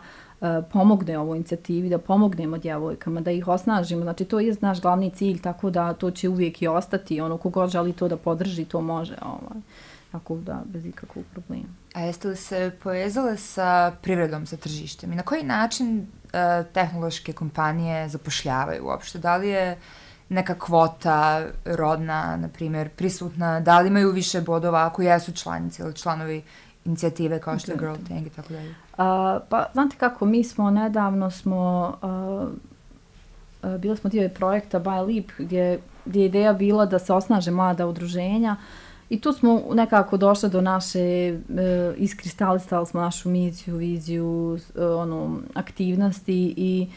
S2: pomogne ovoj inicijativi, da pomognemo djevojkama, da ih osnažimo, znači to je naš glavni cilj, tako da to će uvijek i ostati, ono kogod želi to da podrži, to može. Ovaj tako da bez ikakvog problema.
S1: A jeste li se povezale sa privredom, sa tržištem i na koji način uh, tehnološke kompanije zapošljavaju uopšte? Da li je neka kvota rodna, na primjer, prisutna? Da li imaju više bodova ako jesu članice ili članovi inicijative kao što je Girl Tank i tako dalje?
S2: Uh, pa, znate kako, mi smo nedavno smo, uh, uh, bili smo dio projekta Buy Leap gdje, gdje je ideja bila da se osnaže mlada udruženja uh, I tu smo nekako došle do naše, e, iskristalisali smo našu misiju, viziju, e, ono, aktivnosti i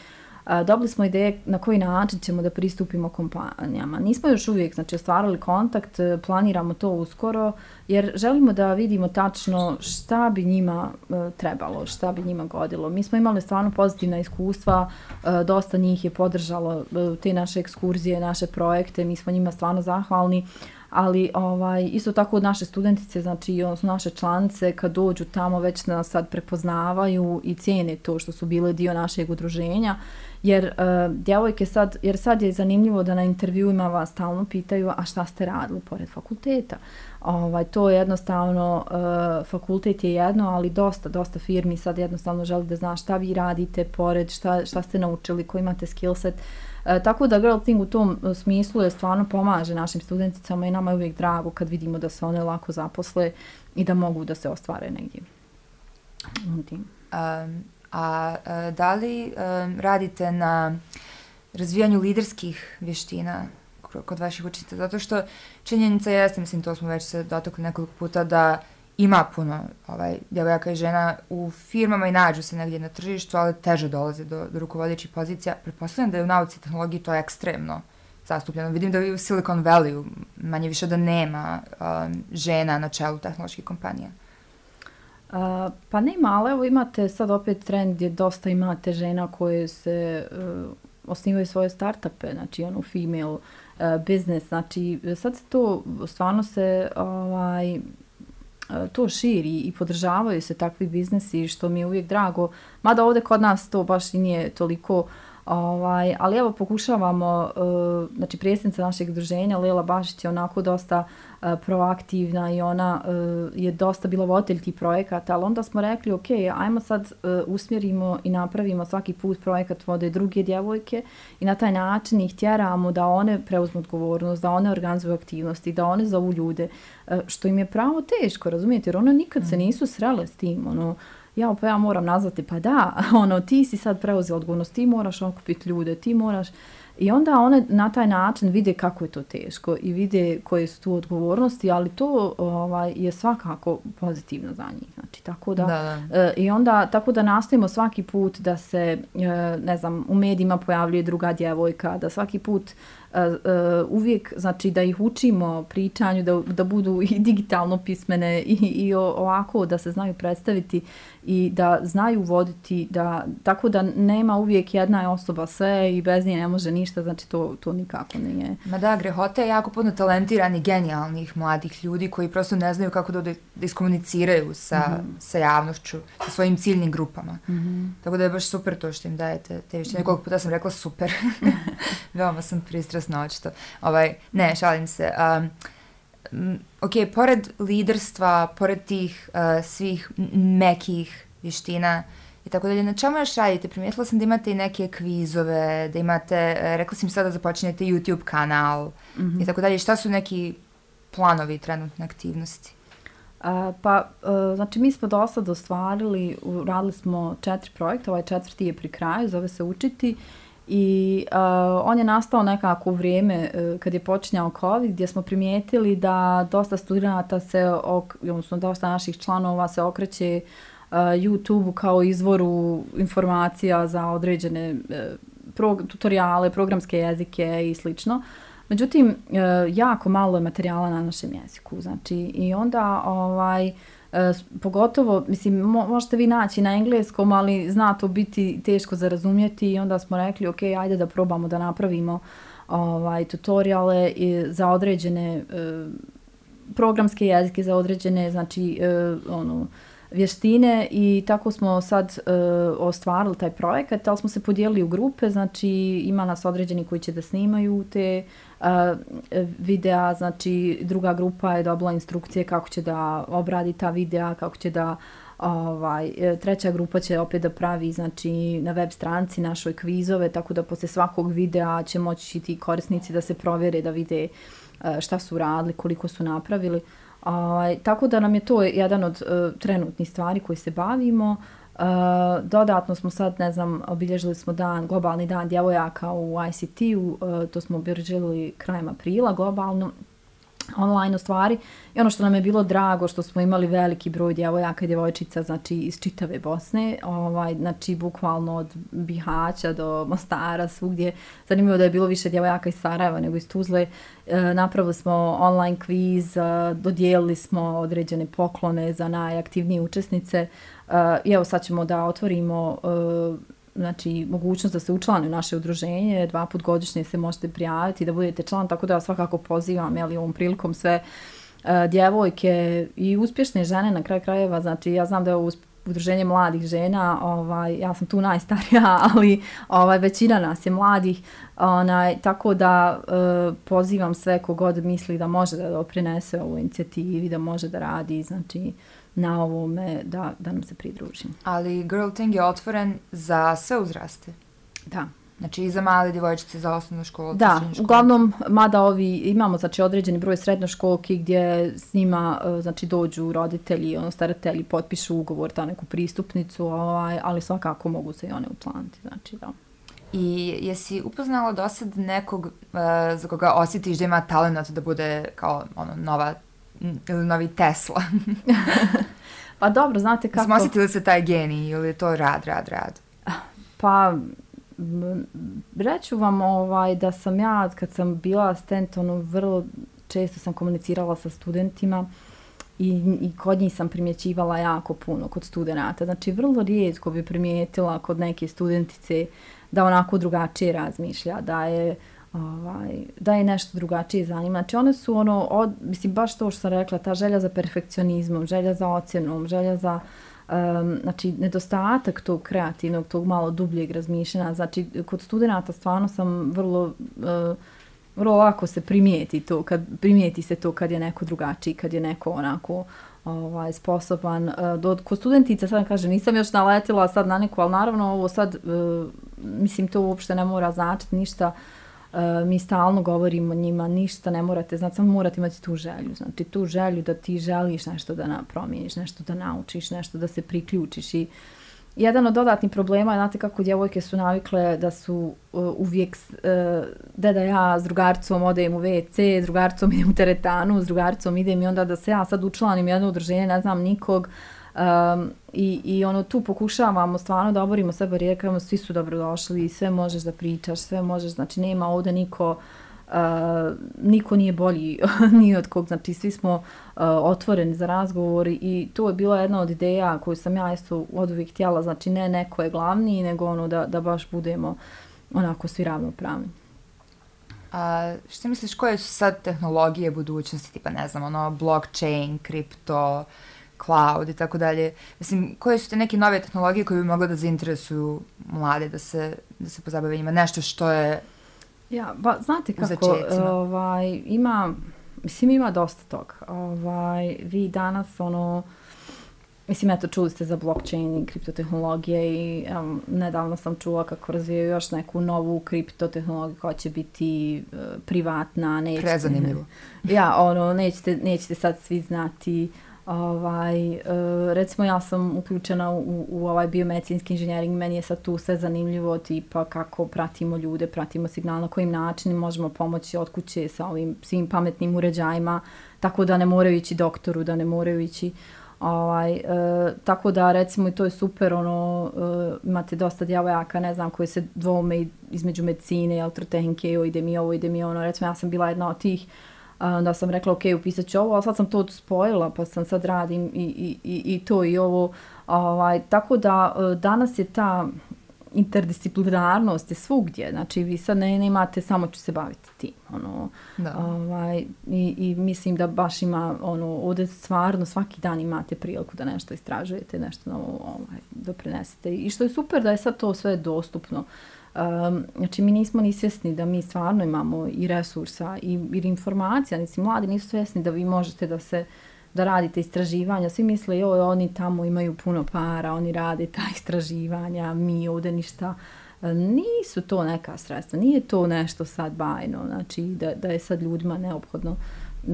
S2: e, dobili smo ideje na koji način ćemo da pristupimo kompanijama. Nismo još uvijek znači, ostvarili kontakt, e, planiramo to uskoro, jer želimo da vidimo tačno šta bi njima e, trebalo, šta bi njima godilo. Mi smo imali stvarno pozitivna iskustva, e, dosta njih je podržalo e, te naše ekskurzije, naše projekte, mi smo njima stvarno zahvalni, ali ovaj isto tako naše studentice znači odnosno naše članice kad dođu tamo već nas sad prepoznavaju i cijene to što su bile dio našeg udruženja. Jer uh, djevojke sad jer sad je zanimljivo da na intervjuima vas stalno pitaju a šta ste radili pored fakulteta? Ovaj, to je jednostavno, uh, fakultet je jedno, ali dosta, dosta firmi sad jednostavno želi da zna šta vi radite pored, šta, šta ste naučili, koji imate skillset. E, eh, tako da Girl Thing u tom smislu je stvarno pomaže našim studenticama i nama je uvijek drago kad vidimo da se one lako zaposle i da mogu da se ostvare negdje.
S1: Um, a, a da li um, radite na razvijanju liderskih vještina kod vaših učitelja? Zato što činjenica jeste, mislim, to smo već se dotakli nekoliko puta, da ima puno ovaj, djevojaka i žena u firmama i nađu se negdje na tržištu, ali teže dolaze do, do rukovodećih pozicija. Prepostavljam da je u nauci i tehnologiji to ekstremno zastupljeno. Vidim da je u Silicon Valley manje više da nema um, žena na čelu tehnoloških kompanija.
S2: Uh, pa nema, ali evo imate sad opet trend gdje dosta imate žena koje se uh, osnivaju svoje startupe, znači ono female E, biznis, znači sad se to stvarno se ovaj, e, to širi i podržavaju se takvi biznisi što mi je uvijek drago, mada ovdje kod nas to baš i nije toliko Ovaj, ali evo pokušavamo, uh, znači predsjednica našeg druženja, Lela Bašić je onako dosta uh, proaktivna i ona uh, je dosta bila voditelj tih projekata, ali onda smo rekli, ok, ajmo sad uh, usmjerimo i napravimo svaki put projekat vode druge djevojke i na taj način ih tjeramo da one preuzmu odgovornost, da one organizuju aktivnosti, da one zovu ljude, uh, što im je pravo teško, razumijete, jer one nikad mm. se nisu srele s tim, ono, uh, ja pa ja moram nazvati, pa da, ono, ti si sad preuzela odgovornost, ti moraš okupiti ljude, ti moraš... I onda one na taj način vide kako je to teško i vide koje su tu odgovornosti, ali to ovaj, je svakako pozitivno za njih. Znači, tako da, da, da. E, I onda tako da nastavimo svaki put da se, e, ne znam, u medijima pojavljuje druga djevojka, da svaki put uvijek, znači da ih učimo pričanju, da, da budu i digitalno pismene i, i ovako da se znaju predstaviti i da znaju voditi, da, tako da nema uvijek jedna osoba sve i bez nje ne može ništa, znači to, to nikako nije.
S1: Ma da, Grehote je jako puno talentirani, genijalnih mladih ljudi koji prosto ne znaju kako da, da iskomuniciraju sa, mm -hmm. sa javnošću, sa svojim ciljnim grupama. Mm -hmm. Tako da je baš super to što im dajete te vište. Nekoliko puta sam rekla super. Veoma sam pristrasna očito. Ovaj, ne, šalim se. Um, ok, pored liderstva, pored tih uh, svih mekih vještina i tako dalje, na čemu još radite? Primijetila sam da imate i neke kvizove, da imate, uh, rekla sam sada da započinjete YouTube kanal mm -hmm. i tako dalje. Šta su neki planovi trenutne aktivnosti?
S2: Uh, pa, uh, znači, mi smo dosta dostvarili, radili smo četiri projekta, ovaj četvrti je pri kraju, zove se Učiti, I uh, on je nastao nekako u vrijeme uh, kad je počinjao COVID gdje smo primijetili da dosta studenta se, ok, odnosno dosta naših članova se okreće uh, YouTube-u kao izvoru informacija za određene uh, pro, tutoriale, programske jezike i slično. Međutim, uh, jako malo je materijala na našem jeziku. Znači, i onda ovaj, uh, E, pogotovo, mislim, mo, možete vi naći na engleskom, ali zna to biti teško za razumjeti i onda smo rekli, ok, ajde da probamo da napravimo ovaj, tutoriale i za određene e, programske jezike, za određene, znači, e, ono, vještine. I tako smo sad e, ostvarili taj projekat, ali smo se podijelili u grupe, znači ima nas određeni koji će da snimaju te videa, znači druga grupa je dobila instrukcije kako će da obradi ta videa, kako će da ovaj e, treća grupa će opet da pravi znači na web stranici našoj kvizove tako da posle svakog videa će moći ti korisnici da se provjere da vide e, šta su radili, koliko su napravili. Ovaj tako da nam je to jedan od e, trenutnih stvari koji se bavimo. Uh, Eh, dodatno smo sad, ne znam, obilježili smo dan, globalni dan djevojaka u ICT-u, uh, eh, to smo obilježili krajem aprila globalno, online u stvari. I ono što nam je bilo drago, što smo imali veliki broj djevojaka i djevojčica, znači iz čitave Bosne, ovaj, znači bukvalno od Bihaća do Mostara, svugdje. Zanimljivo da je bilo više djevojaka iz Sarajeva nego iz Tuzle. E, napravili smo online kviz, e, dodijelili smo određene poklone za najaktivnije učesnice. E, I evo sad ćemo da otvorimo e, znači, mogućnost da se učlani u naše udruženje. Dva put godišnje se možete prijaviti da budete član, tako da ja svakako pozivam jeli, ovom prilikom sve e, djevojke i uspješne žene na kraju krajeva. Znači, ja znam da je ovo udruženje mladih žena, ovaj, ja sam tu najstarija, ali ovaj, većina nas je mladih, onaj, tako da e, pozivam sve kogod misli da može da doprinese ovu inicijativi, da može da radi, znači, na ovome da, da nam se pridružim.
S1: Ali Girl Thing je otvoren za sve uzraste.
S2: Da.
S1: Znači i za male djevojčice, za osnovnu školu.
S2: Da, uglavnom, mada ovi, imamo znači, određeni broj srednjoškolki gdje s njima e, znači, dođu roditelji, ono, staratelji, potpišu ugovor, ta neku pristupnicu, ovaj, ali svakako mogu se i one učlaniti. Znači, da.
S1: I jesi upoznala do sad nekog uh, za koga osjetiš da ima talent da bude kao ono, nova novi Tesla?
S2: pa dobro, znate kako...
S1: Smo osjetili se taj genij ili je to rad, rad, rad?
S2: Pa, reću vam ovaj, da sam ja, kad sam bila asistent, ono, vrlo često sam komunicirala sa studentima i, i kod njih sam primjećivala jako puno kod studenta. Znači, vrlo rijetko bi primijetila kod neke studentice da onako drugačije razmišlja, da je ovaj, da je nešto drugačije za njima. Znači one su ono, od, mislim baš to što sam rekla, ta želja za perfekcionizmom, želja za ocjenom, želja za um, znači nedostatak tog kreativnog, tog malo dubljeg razmišljanja. Znači kod studenta stvarno sam vrlo uh, vrlo lako se primijeti to, kad primijeti se to kad je neko drugačiji, kad je neko onako ovaj, sposoban. Eh, do, kod studentica sad kaže, nisam još naletila sad na neku, ali naravno ovo sad, uh, mislim, to uopšte ne mora značiti ništa Uh, E, mi stalno govorimo njima, ništa ne morate, znači samo morate imati tu želju, znači tu želju da ti želiš nešto da promijeniš, nešto da naučiš, nešto da se priključiš. I jedan od dodatnih problema je, znate kako djevojke su navikle da su uh, uvijek uh, deda ja s drugarcom odem u WC, s drugarcom idem u teretanu, s drugarcom idem i onda da se ja sad učlanim jedno udruženje, ne znam nikog, Um, i, I ono tu pokušavamo stvarno da oborimo sve barijere, kažemo svi su dobrodošli i sve možeš da pričaš, sve možeš, znači nema ovdje niko, uh, niko nije bolji ni od kog, znači svi smo uh, otvoreni za razgovor i to je bila jedna od ideja koju sam ja isto od uvijek htjela, znači ne neko je glavni, nego ono da, da baš budemo onako svi ravnopravni.
S1: A što misliš, koje su sad tehnologije budućnosti, tipa ne znam, ono, blockchain, kripto, uh, cloud i tako dalje. Mislim, koje su te neke nove tehnologije koje bi mogle da zainteresuju mlade da se, da se pozabave njima? Nešto što je
S2: Ja, ba, znate kako, ovaj, ima, mislim, ima dosta toga. Ovaj, vi danas, ono, mislim, eto, čuli ste za blockchain i kriptotehnologije i um, nedavno sam čula kako razvijaju još neku novu kriptotehnologiju koja će biti uh, privatna.
S1: Nećete, Prezanimljivo.
S2: Ja, ono, nećete, nećete sad svi znati Ovaj, e, recimo ja sam uključena u, u ovaj biomedicinski inženjering, meni je sad tu sve zanimljivo, tipa kako pratimo ljude, pratimo signal na kojim načinima možemo pomoći od kuće sa ovim svim pametnim uređajima, tako da ne moraju ići doktoru, da ne moraju ići Ovaj, e, tako da recimo i to je super, ono, e, imate dosta djevojaka, ne znam, koji se dvome između medicine, elektrotehnike, ide mi ovo, ide mi ono, recimo ja sam bila jedna od tih, onda sam rekla ok, upisat ću ovo, ali sad sam to spojila pa sam sad radim i, i, i, i to i ovo. Ovaj, tako da e, danas je ta interdisciplinarnost je svugdje, znači vi sad ne, ne imate, samo ću se baviti tim. Ono, da. ovaj, i, I mislim da baš ima, ono, ovdje stvarno svaki dan imate priliku da nešto istražujete, nešto novo ovaj, doprinesete. I što je super da je sad to sve dostupno. Uh, Um, znači, mi nismo ni svjesni da mi stvarno imamo i resursa i, i informacija. Znači, mladi nisu svjesni da vi možete da se da radite istraživanja. Svi misle, joj, oni tamo imaju puno para, oni rade ta istraživanja, mi ovdje ništa. Ehm, nisu to neka sredstva, nije to nešto sad bajno, znači da, da je sad ljudima neophodno.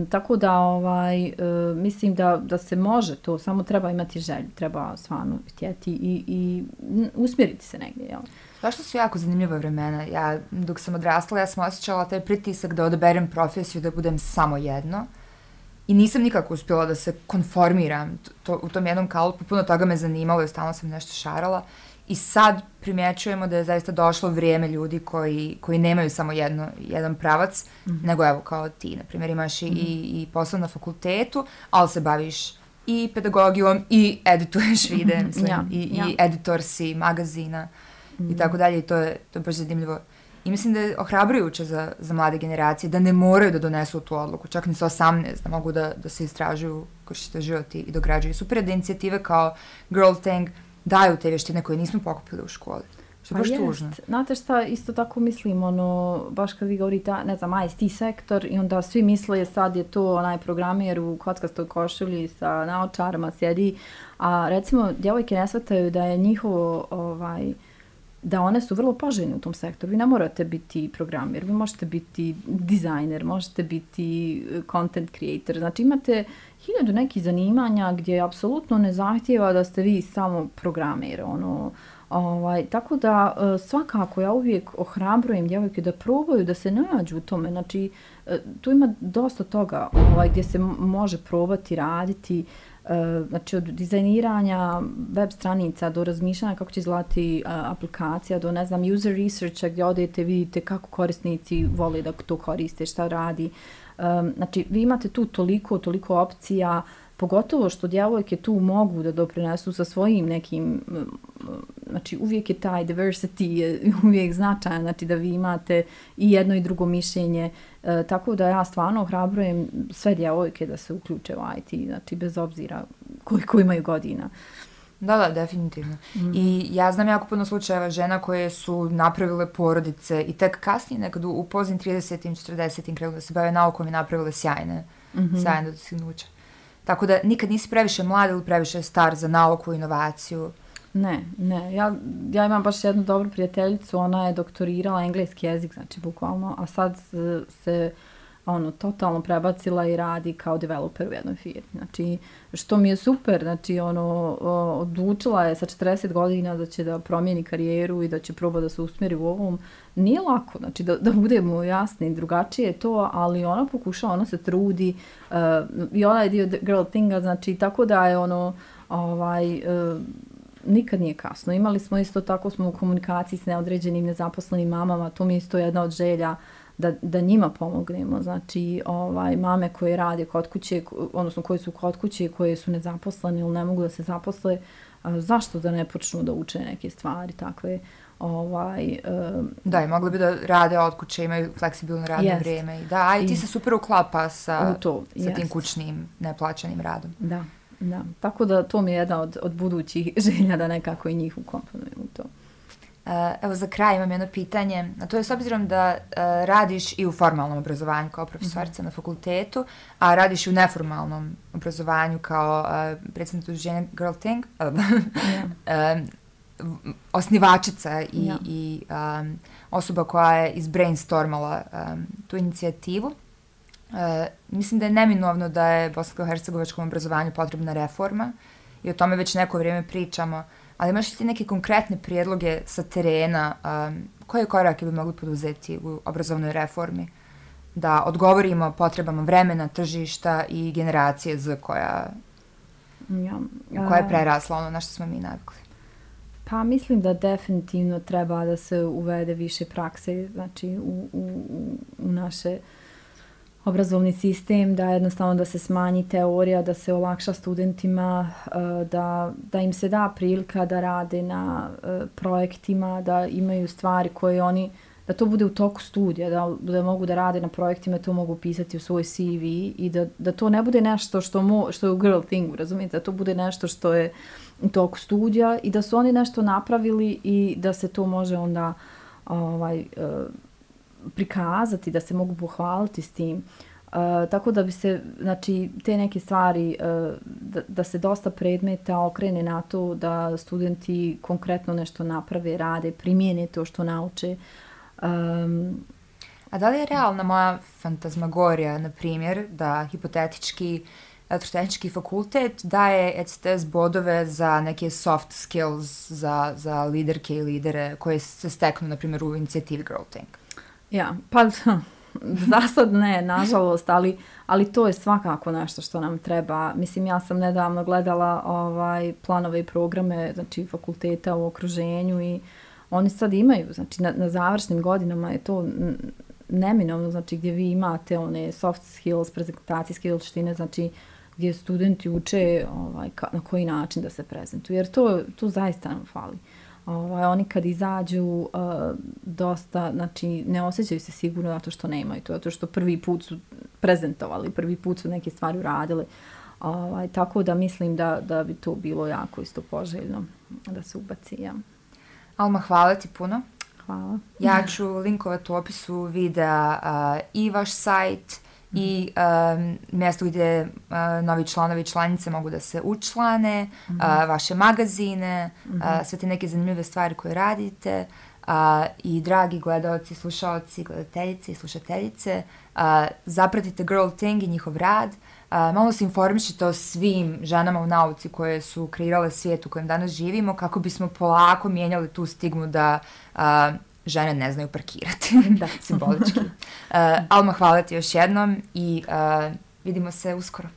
S2: Tako da ovaj, ehm, mislim da, da se može to, samo treba imati želju, treba stvarno htjeti i, i usmjeriti se negdje. Jel?
S1: Zašto su jako zanimljiva vremena? Ja, dok sam odrasla, ja sam osjećala taj pritisak da odaberem profesiju, da budem samo jedno. I nisam nikako uspjela da se konformiram to, u tom jednom kalupu. Puno toga me zanimalo i stalno sam nešto šarala. I sad primjećujemo da je zaista došlo vrijeme ljudi koji, koji nemaju samo jedno, jedan pravac, mm -hmm. nego evo kao ti, na primjer, imaš mm -hmm. i, i posao na fakultetu, ali se baviš i pedagogijom i edituješ vide, mislim, ja, i, ja. i editor si magazina. I tako dalje i to je, to je baš zanimljivo. I mislim da je ohrabrujuće za, za mlade generacije da ne moraju da donesu tu odluku, čak ni sa 18, da mogu da, da se istražuju koriste život i dograđuju. Super je da inicijative kao Girl Thing daju te vještine koje nismo pokupili u školi. Što je baš
S2: jest.
S1: tužno.
S2: Znate šta, isto tako mislim, ono, baš kad vi govorite, ne znam, ICT sektor i onda svi misle sad je to onaj programer u kockastoj košulji sa naočarama sjedi, a recimo djevojke ne shvataju da je njihovo, ovaj, da one su vrlo poželjne u tom sektoru. Vi ne morate biti programer, vi možete biti dizajner, možete biti e, content creator. Znači imate hiljadu nekih zanimanja gdje apsolutno ne zahtjeva da ste vi samo programer. Ono, Ovaj, tako da e, svakako ja uvijek ohrabrujem djevojke da probaju da se nađu u tome. Znači, e, tu ima dosta toga ovaj, gdje se može probati raditi. Uh, E, znači, od dizajniranja web stranica do razmišljanja kako će izgledati e, aplikacija, do, ne znam, user researcha gdje odete, vidite kako korisnici vole da to koriste, šta radi. E, znači, vi imate tu toliko, toliko opcija, pogotovo što djevojke tu mogu da doprinesu sa svojim nekim, znači uvijek je taj diversity je uvijek značajan, znači da vi imate i jedno i drugo mišljenje, e, tako da ja stvarno ohrabrujem sve djevojke da se uključe u IT, znači bez obzira koliko imaju godina.
S1: Da, da, definitivno. Mm. I ja znam jako puno slučajeva žena koje su napravile porodice i tek kasnije, nekad u, pozim 30-im, 40-im krelu da se bave naukom i napravile sjajne, mm -hmm. sjajne dostignuće. Tako da nikad nisi previše mlad ili previše star za nauku i inovaciju.
S2: Ne, ne. Ja, ja imam baš jednu dobru prijateljicu, ona je doktorirala engleski jezik, znači bukvalno, a sad e, se, se ono, totalno prebacila i radi kao developer u jednoj firmi. Znači, što mi je super, znači, ono, odlučila je sa 40 godina da će da promijeni karijeru i da će proba da se usmjeri u ovom. Nije lako, znači, da, da budemo jasni, drugačije je to, ali ona pokušava, ona se trudi uh, i ona je dio girl thinga, znači, tako da je ono, ovaj, uh, nikad nije kasno. Imali smo isto tako, smo u komunikaciji s neodređenim nezaposlenim mamama, to mi je isto jedna od želja uh, da, da njima pomognemo. Znači, ovaj, mame koje rade kod kuće, odnosno koje su kod kuće, koje su nezaposlene ili ne mogu da se zaposle, a, zašto da ne počnu da uče neke stvari takve? Ovaj,
S1: um, da, i mogli bi da rade od kuće, imaju fleksibilno radno jest. vrijeme. Da, i ti se super uklapa sa, to, sa tim kućnim neplaćanim radom.
S2: Da, da. Tako da to mi je jedna od, od budućih želja da nekako i njih ukomponujem u to.
S1: Uh, evo za kraj imam jedno pitanje, a to je s obzirom da uh, radiš i u formalnom obrazovanju kao profesorica mm -hmm. na fakultetu, a radiš i u neformalnom obrazovanju kao uh, predsjednik udruženja Girl Thing, yeah. osnivačica i, yeah. i um, osoba koja je izbrainstormala um, tu inicijativu. Uh, mislim da je neminovno da je bosansko-hercegovačkom obrazovanju potrebna reforma i o tome već neko vrijeme pričamo. Uh, ali imaš ti neke konkretne prijedloge sa terena, um, koje korake bi mogli poduzeti u obrazovnoj reformi da odgovorimo potrebama vremena, tržišta i generacije z koja, ja, a... koja je prerasla ono na što smo mi navikli?
S2: Pa mislim da definitivno treba da se uvede više prakse znači, u, u, u naše uh, obrazovni sistem, da jednostavno da se smanji teorija, da se olakša studentima, eh, da, da im se da prilika da rade na eh, projektima, da imaju stvari koje oni, da to bude u toku studija, da, da mogu da rade na projektima, to mogu pisati u svoj CV i da, da to ne bude nešto što, mo, što je u girl thing, razumijete, da to bude nešto što je u toku studija i da su oni nešto napravili i da se to može onda ovaj, uh, prikazati, da se mogu pohvaliti s tim. Uh, tako da bi se, znači, te neke stvari, uh, da, da se dosta predmeta okrene na to da studenti konkretno nešto naprave, rade, primijene to što nauče. Um,
S1: A da li je realna moja fantazmagorija, na primjer, da hipotetički elektrotehnički fakultet daje ECTS bodove za neke soft skills za, za liderke i lidere koje se steknu, na primjer, u inicijativi Girl Think?
S2: Ja, pa za sad ne, nažalost, ali, ali to je svakako nešto što nam treba. Mislim, ja sam nedavno gledala ovaj planove i programe znači, fakulteta u okruženju i oni sad imaju, znači na, na završnim godinama je to neminovno, znači gdje vi imate one soft skills, prezentacijske vještine, znači gdje studenti uče ovaj, ka, na koji način da se prezentuju, jer to, to zaista nam fali. Uh, ovaj, oni kad izađu uh, dosta, znači ne osjećaju se sigurno zato što nemaju to, zato što prvi put su prezentovali, prvi put su neke stvari uradili. Ovaj, tako da mislim da, da bi to bilo jako isto poželjno da se ubaci. Ja.
S1: Alma, hvala ti puno.
S2: Hvala.
S1: Ja ću linkovati u opisu videa uh, i vaš sajt i um, mjesto gdje uh, novi članovi i članice mogu da se učlane, mm -hmm. uh, vaše magazine, mm -hmm. uh, sve te neke zanimljive stvari koje radite. Uh, I dragi gledalci, slušalci, gledateljice i slušateljice, uh, zapratite Girl Thing i njihov rad. Uh, malo se informišite o svim ženama u nauci koje su kreirale svijet u kojem danas živimo kako bismo polako mijenjali tu stigmu da uh, žene ne znaju parkirati. da. Simbolički. Uh, Alma, hvala ti još jednom i uh, vidimo se uskoro.